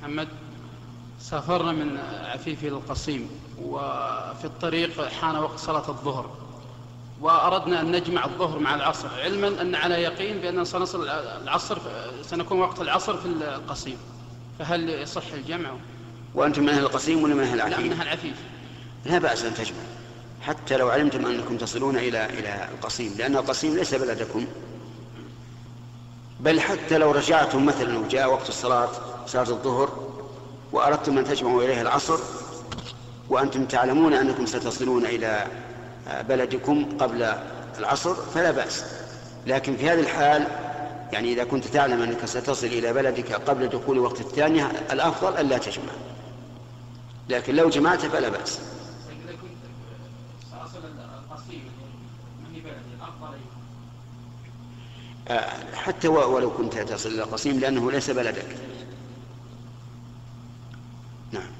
محمد سافرنا من عفيف إلى القصيم وفي الطريق حان وقت صلاة الظهر وأردنا أن نجمع الظهر مع العصر علما أن على يقين بأننا سنصل العصر سنكون وقت العصر في القصيم فهل يصح الجمع؟ وأنتم من أهل القصيم ولا من أهل العفيف؟ لا من أهل العفيف لا بأس أن تجمع حتى لو علمتم أنكم تصلون إلى إلى القصيم لأن القصيم ليس بلدكم بل حتى لو رجعتم مثلا وجاء وقت الصلاة صلاة الظهر وأردتم أن تجمعوا إليه العصر وأنتم تعلمون أنكم ستصلون إلى بلدكم قبل العصر فلا بأس. لكن في هذه الحال يعني إذا كنت تعلم أنك ستصل إلى بلدك قبل دخول وقت الثانية الأفضل ألا تجمع. لكن لو جمعت فلا بأس. حتى ولو كنت تصل إلى القصيم لأنه ليس بلدك. نعم.